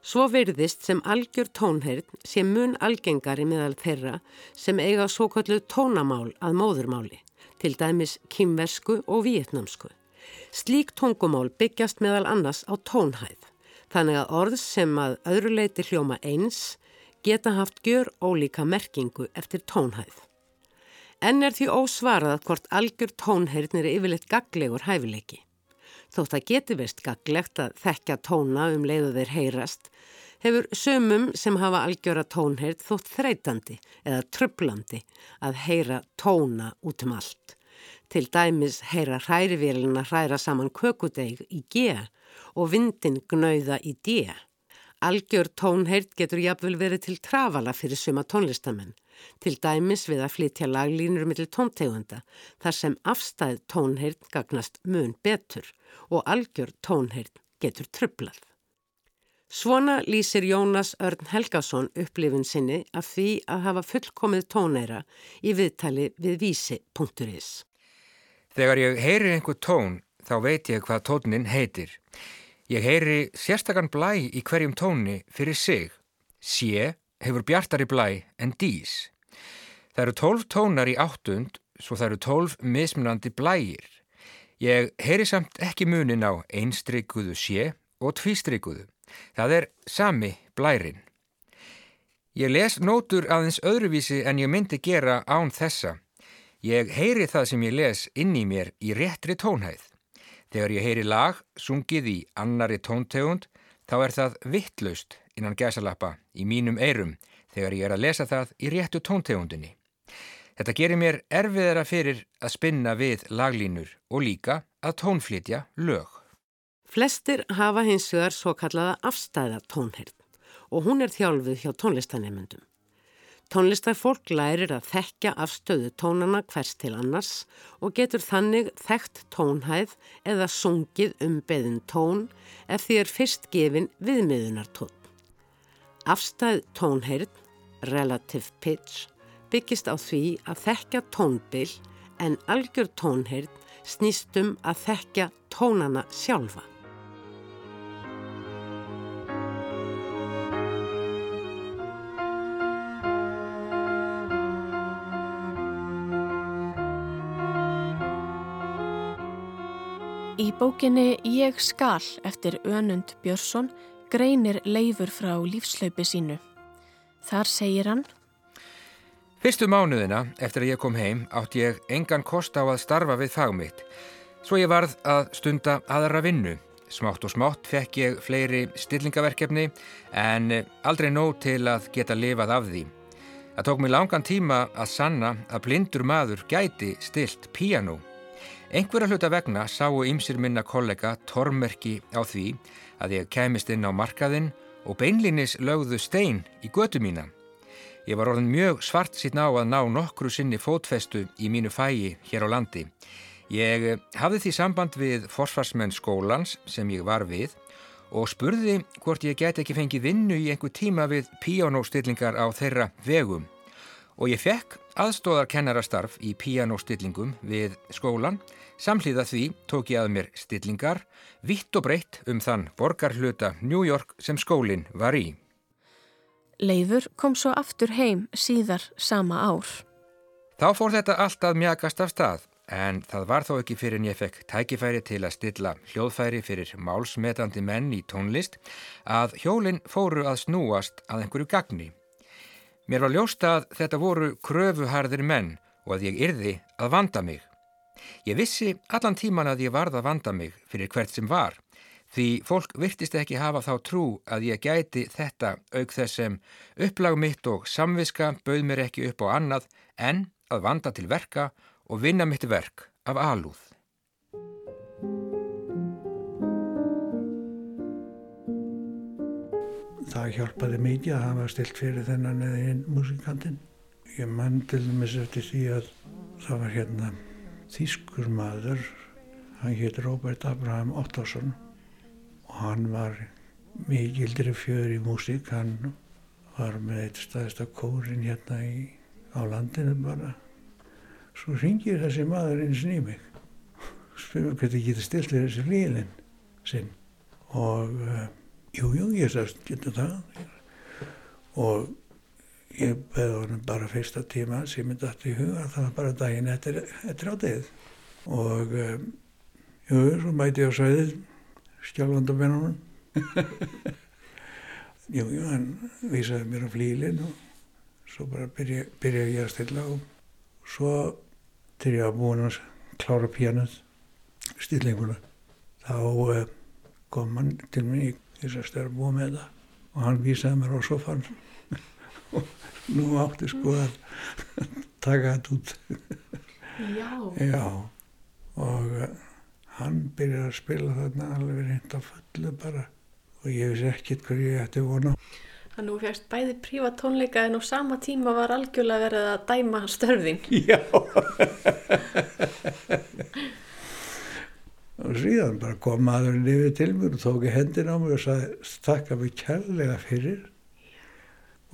Svo verðist sem algjör tónheyrn sé mun algengari meðal þeirra sem eiga svo kallu tónamál að móðurmáli, til dæmis kýmversku og vietnamsku. Slík tungumál byggjast meðal annars á tónhæð, þannig að orð sem að öðruleiti hljóma eins geta haft gjör ólíka merkingu eftir tónhæð. En er því ósvarað hvort algjör tónheyrn er yfirleitt gaglegur hæfileiki. Þótt að geti veist gaglegt að þekkja tóna um leiðu þeir heyrast, hefur sömum sem hafa algjöra tónheyrt þótt þreytandi eða trublandi að heyra tóna út um allt. Til dæmis heyra hrærivílina hræra saman kökudeig í G og vindin gnauða í D. Algjör tónheyrt getur jafnvel verið til trafala fyrir suma tónlistamenn til dæmis við að flytja laglínur millir tóntegunda þar sem afstæð tónheirn gagnast mun betur og algjör tónheirn getur trublað. Svona lýsir Jónas Örn Helgason upplifin sinni af því að hafa fullkomið tónæra í viðtali við vísi.is. Þegar ég heyri einhver tón þá veit ég hvað tónin heitir. Ég heyri sérstakann blæ í hverjum tóni fyrir sig. Sé hefur bjartari blæ en dís. Það eru tólf tónar í áttund, svo það eru tólf mismunandi blægir. Ég heyri samt ekki munin á einstrikuðu sé og tvístrikuðu. Það er sami blærin. Ég les nótur aðeins öðruvísi en ég myndi gera án þessa. Ég heyri það sem ég les inn í mér í réttri tónhæð. Þegar ég heyri lag sungið í annari tóntegund þá er það vittlaust innan gæsalappa í mínum eirum þegar ég er að lesa það í réttu tóntegundinni. Þetta gerir mér erfiðara fyrir að spinna við laglínur og líka að tónflytja lög. Flestir hafa hins vegar svo kallaða afstæða tónherð og hún er þjálfuð hjá tónlistanemyndum. Tónlistarfólk lærir að þekka afstöðu tónana hvers til annars og getur þannig þekkt tónhæð eða sungið um beðin tón ef því er fyrst gefin viðmiðunartón. Afstæð tónheyrn, relative pitch, byggist á því að þekka tónbil en algjör tónheyrn snýst um að þekka tónana sjálfa. Í bókinni Ég skal eftir Önund Björnsson greinir leifur frá lífslaupi sínu. Þar segir hann Fyrstu mánuðina eftir að ég kom heim átt ég engan kost á að starfa við fagmitt svo ég varð að stunda aðra vinnu. Smátt og smátt fekk ég fleiri stillingaverkefni en aldrei nóg til að geta lifað af því. Það tók mér langan tíma að sanna að blindur maður gæti stilt píanó. Einhverja hluta vegna sáu ýmsir minna kollega tormerki á því að ég kemist inn á markaðinn og beinlinis lögðu stein í götu mína. Ég var orðin mjög svart síðan á að ná nokkru sinni fótfestu í mínu fægi hér á landi. Ég hafði því samband við forsvarsmenn skólans sem ég var við og spurði hvort ég get ekki fengið vinnu í einhver tíma við píanóstillingar á þeirra vegum. Og ég fekk aðstóðar kennarastarf í píanóstillingum við skólan. Samhlýða því tók ég að mér stillingar, vitt og breytt um þann borgarhluta New York sem skólinn var í. Leifur kom svo aftur heim síðar sama ár. Þá fór þetta alltaf mjagast af stað en það var þó ekki fyrir en ég fekk tækifæri til að stilla hljóðfæri fyrir málsmetandi menn í tónlist að hjólinn fóru að snúast að einhverju gagni. Mér var ljósta að þetta voru kröfuharðir menn og að ég yrði að vanda mig. Ég vissi allan tíman að ég varð að vanda mig fyrir hvert sem var, því fólk virtist ekki hafa þá trú að ég gæti þetta auk þess sem upplag mitt og samviska bauð mér ekki upp á annað en að vanda til verka og vinna mitt verk af alúð. það hjálpaði mikið að hafa stilt fyrir þennan eða hinn músikantinn. Ég mann til dæmis eftir því að það var hérna þýskur maður, hann hétt Robert Abraham Ottosson hann var mikildri fjör í músík, hann var með eitt staðista kórin hérna í, á landinu bara. Svo ringir þessi maður eins og í mig, spyrir hvernig getur stilt fyrir þessi lílinn sinn og uh, jú, jú, ég sagðist, getur það. Og ég beði honum bara fyrsta tíma sem ég dætti í huga, það var bara daginn eftir, eftir ádegið. Og um, jú, svo mæti ég á sæðið, skjálfandabennunum. [LAUGHS] jú, jú, hann vísaði mér á flílinn og svo bara byrja, byrja ég að stilla og svo þegar ég var búin að klára pjánuð stillinguna þá uh, kom hann til mig í þess að búið með það og hann vísaði mér á sofan og [LAUGHS] nú átti sko að [LAUGHS] taka þetta út Já. já og uh, hann byrjaði að spila þarna alveg reynd á fullu bara og ég vissi ekkert hvað ég ætti vona. Þannig að þú fegst bæði prífa tónleika en á sama tíma var algjörlega verið að dæma störfðin. [LAUGHS] Já. og síðan bara kom maðurinn yfir til mér og tók í hendin á mig og sagði takka mig kærlega fyrir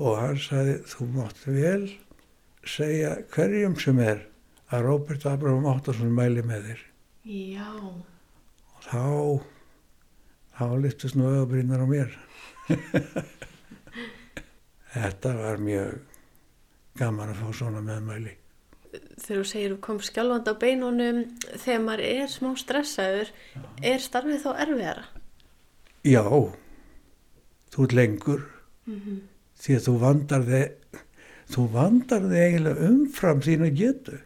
og hann sagði þú mátt vel segja hverjum sem er að Róbert Abraham Óttarsson mæli með þér Já. og þá þá lyftist nú öðabrýnar á mér. [LAUGHS] Þetta var mjög gaman að fá svona meðmæli. Þegar þú segir þú kom skjálfandi á beinunum, þegar maður er smá stressaður, er starfið þá erfiðara? Já, þú ert lengur. Því að þú vandar þig þú vandar þig eiginlega umfram þín að getu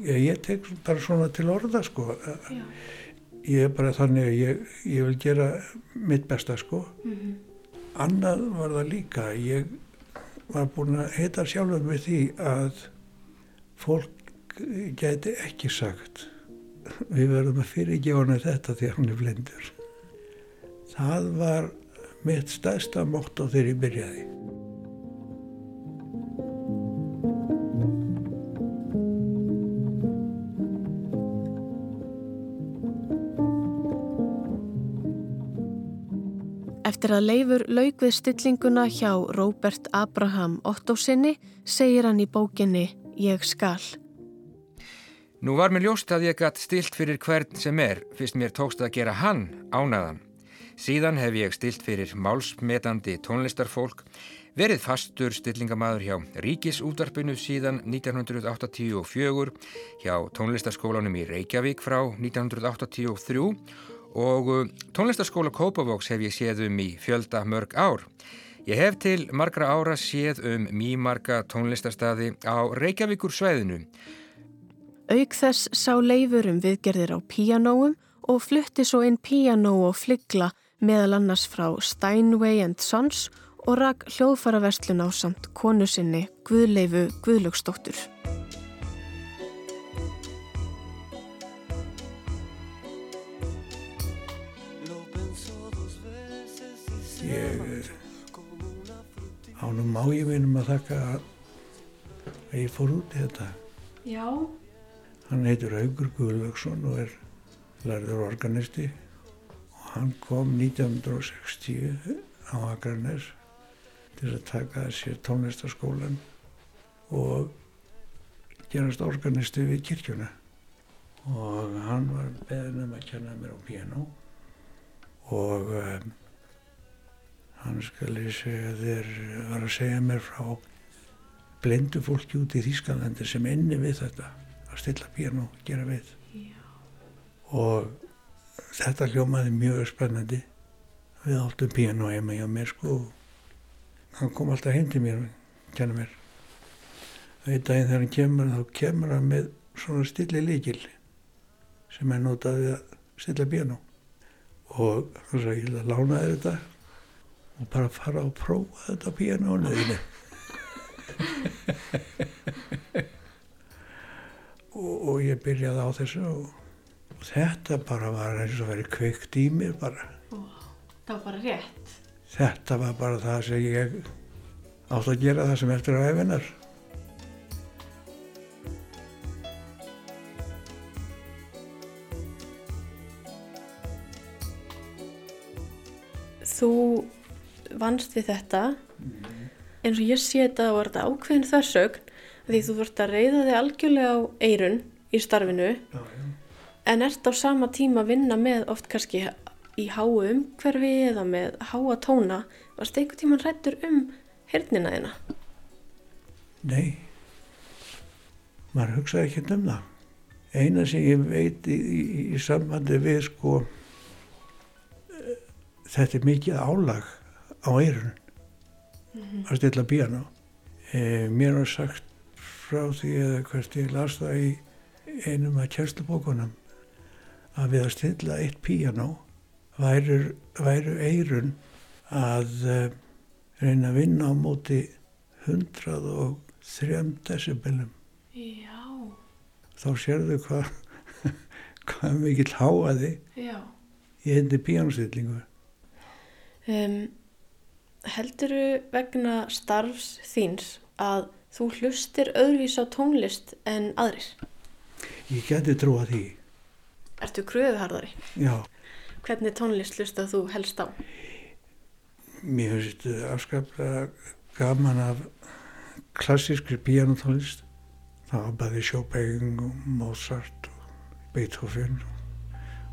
ég, ég tek bara svona til orða sko. Já. ég er bara þannig að ég, ég vil gera mitt besta sko. Annað var það líka ég var búin að heita sjálfur með því að fólk geti ekki sagt við verðum að fyrirgefa hana þetta því að hún er blindur. Það var mitt stærsta mótt á ég byrjaði Eftir að leifur lauk við stillinguna hjá Róbert Abraham Ottosinni segir hann í bókinni Ég skal. Nú var mér ljóst að ég gætt stilt fyrir hvern sem er, fyrst mér tókst að gera hann ánaðan. Síðan hef ég stilt fyrir málsmetandi tónlistarfólk, verið fastur stillingamæður hjá Ríkisútvarpinu síðan 1984, hjá tónlistarskólanum í Reykjavík frá 1983 og uh, tónlistarskóla Kópavóks hef ég séð um í fjölda mörg ár. Ég hef til margra ára séð um mýmarga tónlistarstaði á Reykjavíkur sveðinu. Auk þess sá leifur um viðgerðir á píanóum og flutti svo inn píanó og flyggla meðal annars frá Steinway and Sons og rak hljóðfaraverslun á samt konu sinni Guðleifu Guðlögsdóttur. Ánum á ég vinum að þakka að ég fór út í þetta. Já. hann heitir Augur Guðlaugsson og er lærður organisti. Og hann kom 1960 á Akranes til að taka sér tónlistaskólan og gerast organisti við kirkjuna. Og hann var beðin um að kenna mér á piano og um, hann skal ég segja þér var að segja mér frá blindu fólki út í Þýskalandi sem inni við þetta að stilla piano og gera við. Já. og þetta hljómaði mjög spennandi. Við áttum piano heima hjá mér sko. Og hann kom alltaf heim til mér og kenna mér. Einn daginn þegar hann kemur þá kemur hann með svona stilli líkil sem er notað við að stilla piano og hann sagði ég vil að lána þér þetta og bara fara og prófa þetta pianonuðinu [LAUGHS] og, og ég byrjaði á þessu og, og þetta bara var eins og verið kveikt í mér bara. Það var bara rétt. þetta var bara það sem ég átt að gera það sem eftir á efinar Þú vannst við þetta eins og ég sé þetta var þetta ákveðin þversögn því þú vart að reyða þig algjörlega á eirun í starfinu já, já. en ert á sama tíma að vinna með oft kannski í háu umhverfi eða með háa tóna, varst einhver tíman hrættur um hirnina þina? Nei, maður hugsaði ekki um það. Eina sem ég veit í, í, í sambandi við sko, eh, þetta er mikið álag á eirun að stilla píano. E, mér var sagt frá því eða hvert ég las það í einum af kjærslubókunum að við að stilla eitt píano væru, væru eirun að uh, reyna að vinna á móti 103 decibelum. Já, Þá sérðu hvað [LAUGHS] hvað mikill háaði já. í einni píanostillingu. Um, helduru vegna starfs þíns að þú hlustir öðruvís á tónlist en aðrir? Ég geti trúa því. Ertu kröfuharðari? Já, Hvernig tónlist hlustað þú helst á? mér finnst afskaplega gaman af klassískri píanotónlist. Það var bæði Chopin og Mozart og Beethoven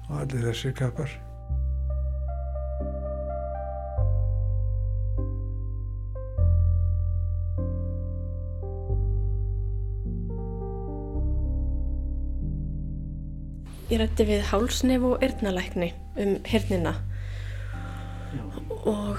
og allir þessir kapar. Ég rætti við hálsnef og yrnalækni um hirnina og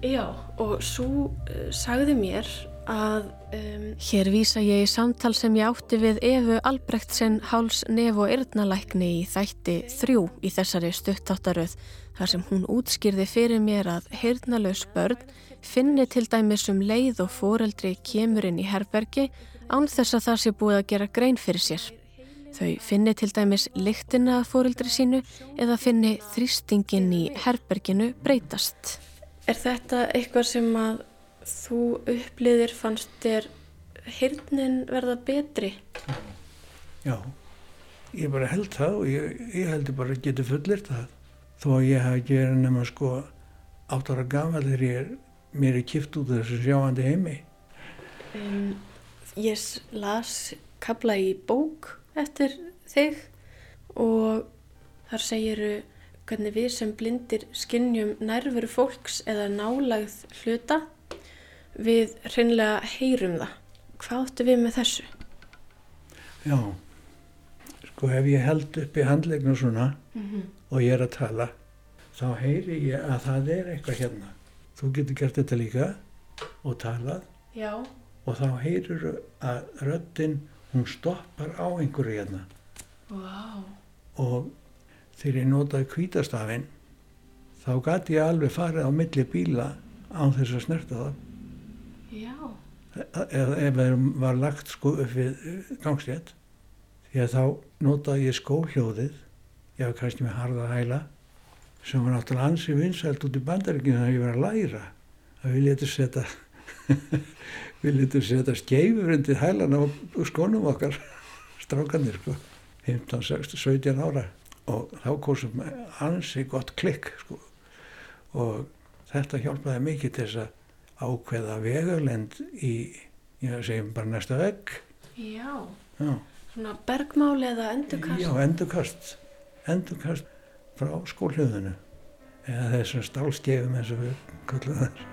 já, og svo uh, sagði mér að um, hér vísa ég í samtal sem ég átti við Efu Albrechtsen háls nef og yrnalækni í þætti þrjú í þessari stuttáttaröð þar sem hún útskýrði fyrir mér að hirnalaus börn finni til dæmis um leið og foreldri kemur inn í herbergi án þess að það sé búið að gera grein fyrir sér. Þau finni til dæmis lyktina að fóreldri sínu eða finni þrýstingin í herberginu breytast. Er þetta eitthvað sem að þú upplýðir fannst þér hirnin verða betri? Já, ég bara held það og ég, ég held ég bara geti fullir það. Þó að ég hafi ekki verið nema sko átt ára gamall þegar ég er, mér er kipt út af þessu sjáandi heimi. Um, ég las kabla í bók eftir þig og þar segiru hvernig við sem blindir skinnjum nærveru fólks eða nálagð hluta við hreinlega heyrum það. Hvað áttu við með þessu? Já, sko ef ég held upp í handlegnu svona og ég er að tala, þá heyri ég að það er eitthvað hérna. Þú getur gert þetta líka og talað Já. og þá heyrir að röddinn, hún stoppar á einhverju hérna. Vá. og þegar ég notaði kvítastafinn þá gæti ég alveg farið á milli bíla án þess að snerta það Já. eða ef það var lagt sko upp við gangstétt því að þá notaði ég skóhljóðið ég var kannski með harða hæla sem var náttúrulega ansi vinsælt út í bandaríkinu þegar ég var að læra að við letum setja við letum setja skeifur undir hælan á skónum okkar [LAUGHS] strákanir sko 15, 16, 17 ára. Og þá kosum ansi gott klikk sko. Og þetta hjálpaði mikið til þess að ákveða vegurlend í, ég segjum bara næsta vegg. Já. já, Svona bergmáli eða endurkast? já endurkast. Endurkast frá skólhljóðinu eða þessum stálskefum eins og við kallum það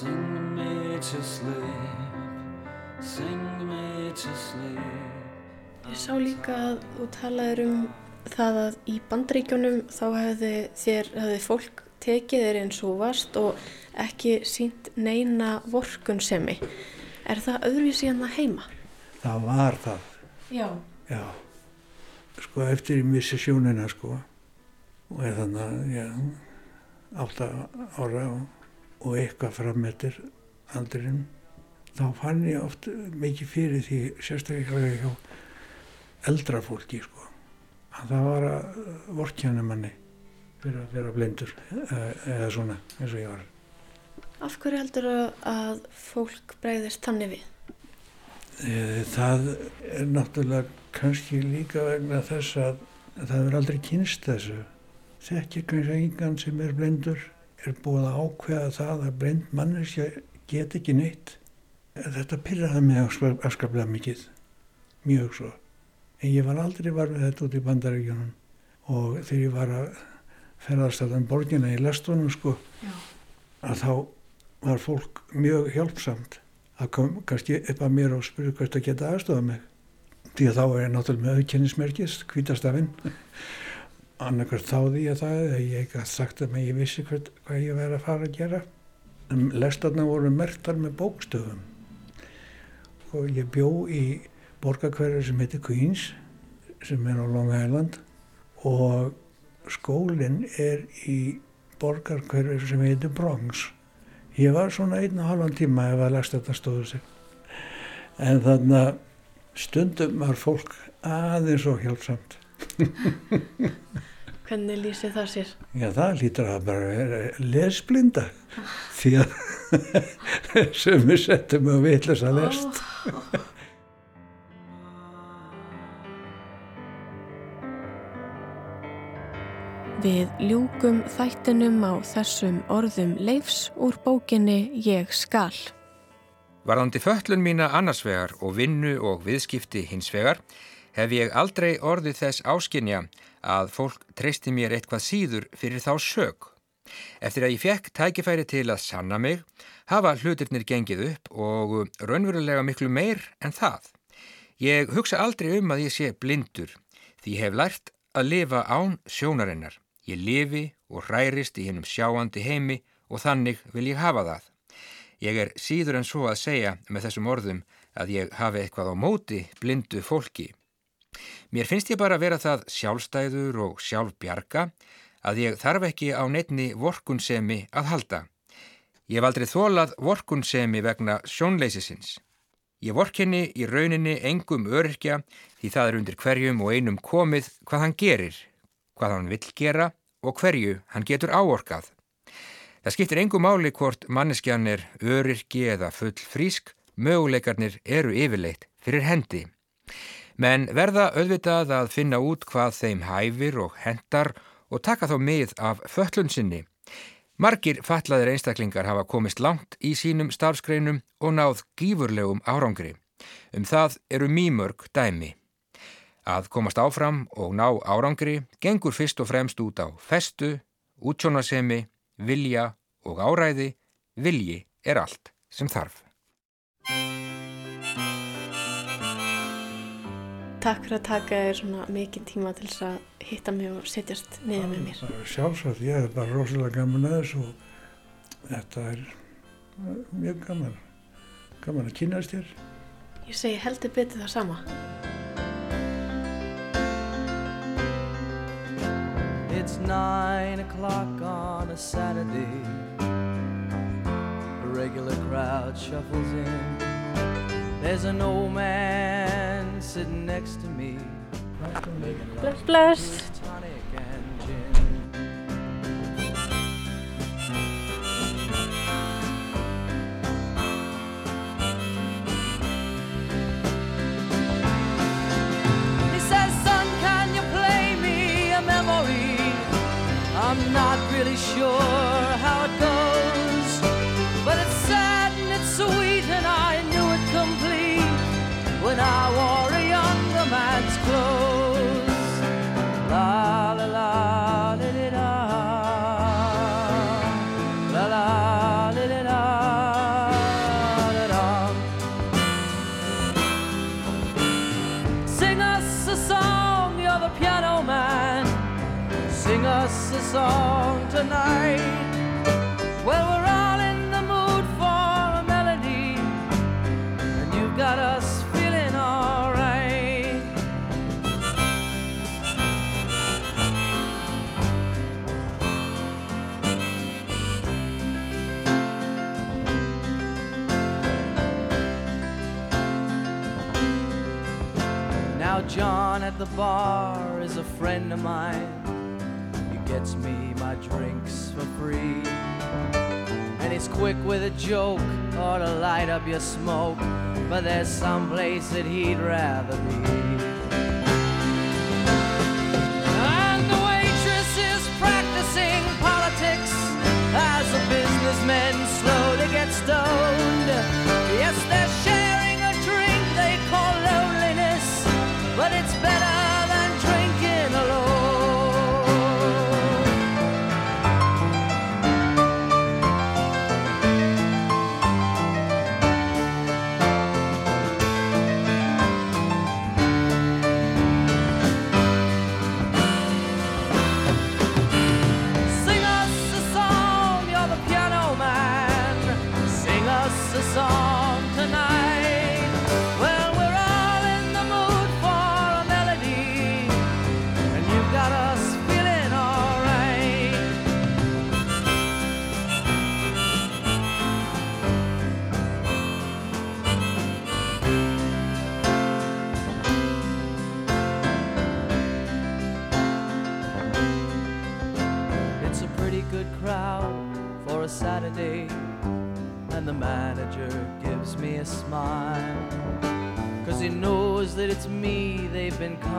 Sing me to sleep, sing me to sleep. Ég sá líka að þú talaður um það að í bandríkjunum þá hefði þér, hefði fólk tekið þér eins og þú varst og ekki sínt neina vorkunsemi. Er það öðruvísi en það heima? það var það, Já. já sko eftir ég missi sjónina sko og er þannig að já, átta ára og, og eitthvað frammetir aldrinum þá fann ég oft mikið fyrir því sérstaklega hjá eldra fólki sko að það var að vorkjana manni fyrir að vera blindur eða, eða svona eins og ég var Af hverju heldur að fólk breyðist þannig við? Eh, Það er náttúrulega kannski líka vegna þess að það er aldrei kynst þessu. Þekkir kannski engan sem er blindur, er búið að ákveða það að blind manneskja get ekki neitt. Þetta pyrraði mig afskap- afskaplega mikið, mjög svo. en ég var aldrei var með þetta út í bandaríkjunum og þegar ég var að ferðast allan borgina í lestunum sko Já. að þá var fólk mjög hjálpsamt að kom kannski eitthvað mér og spyrja hvert að geta aðstofa mig því að þá er ég náttúrulega með auðkennismerkis kvítastafinn annarkvært þáði ég það eða ég að sagt að ég vissi hvert, hvað ég verið að fara að gera. Lestarna voru mertar með bókstöfum. Og ég bjó í borgarkverður sem heitir Queens sem er á Long Island. Og skólinn er í borgarkverður sem heitir Bronx. Ég var svona einn og halvan tíma ef að lestarna stóðu sig. En þannig að stundum var fólk aðeins og hjálpsamt Hvernig lýsir það sér? Já, það lítur að bara vera lesblinda því að [LAUGHS] sem við settum að vitlis að lest. [LAUGHS] Við ljúkum þættinum á þessum orðum leifs úr bókinni Ég skal. Varðandi föllun mína annarsvegar og vinnu og viðskipti hinsvegar hef ég aldrei orðið þess áskinja að fólk treysti mér eitthvað síður fyrir þá sög. Eftir að ég fekk tækifæri til að sanna mig, hafa hlutirnir gengið upp og raunverulega miklu meir en það. Ég hugsa aldrei um að ég sé blindur, því ég hef lært að lifa án sjónarinnar. Ég lifi og hrærist í hennum sjáandi heimi og þannig vil ég hafa það. Ég er síður en svo að segja með þessum orðum að ég hafi eitthvað á móti blindu fólki. Mér finnst ég bara að vera það sjálfstæður og sjálfbjarga að ég þarf ekki á neittni vorkunsemi að halda. Ég hef aldrei þólað vorkunsemi vegna sjónleysisins. Ég vorkenni í rauninni engum öryrkja því það er undir hverjum og einum komið hvað hann gerir, hvað hann vill gera og hverju hann getur áorkað. Það skiptir engum máli hvort manneskjan er öryrki eða full frísk, möguleikarnir eru yfirleitt fyrir hendi. Menn verða auðvitað að finna út hvað þeim hæfir og hendar og taka þá mið af föllun sinni. Margir fallaðir einstaklingar hafa komist langt í sínum starfskreinum og náð gífurlegum árangri. Um það eru mýmörg dæmi. Að komast áfram og ná árangri gengur fyrst og fremst út á festu, útsjónasemi, vilja og áræði, vilji er allt sem þarf. Takk fyrir að taka þér svona mikið tíma til þess að hitta mig og setjast niður með mér. Það er sjálfsagt, ég er bara rosalega gaman að þessu og þetta er eh, mjög gaman. Gaman að kynast þér. Ég segi heldur betur það sama. It's nine o'clock on a Saturday. A regular crowd shuffles in. There's an old man sitting next to me. Flash, flash. I'm not really sure how it goes, but it's sad and it's sweet, and I knew it complete when I wore up your smoke. But there's some place that he'd rather be.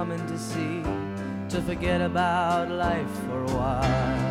Coming to see to forget about life for a while.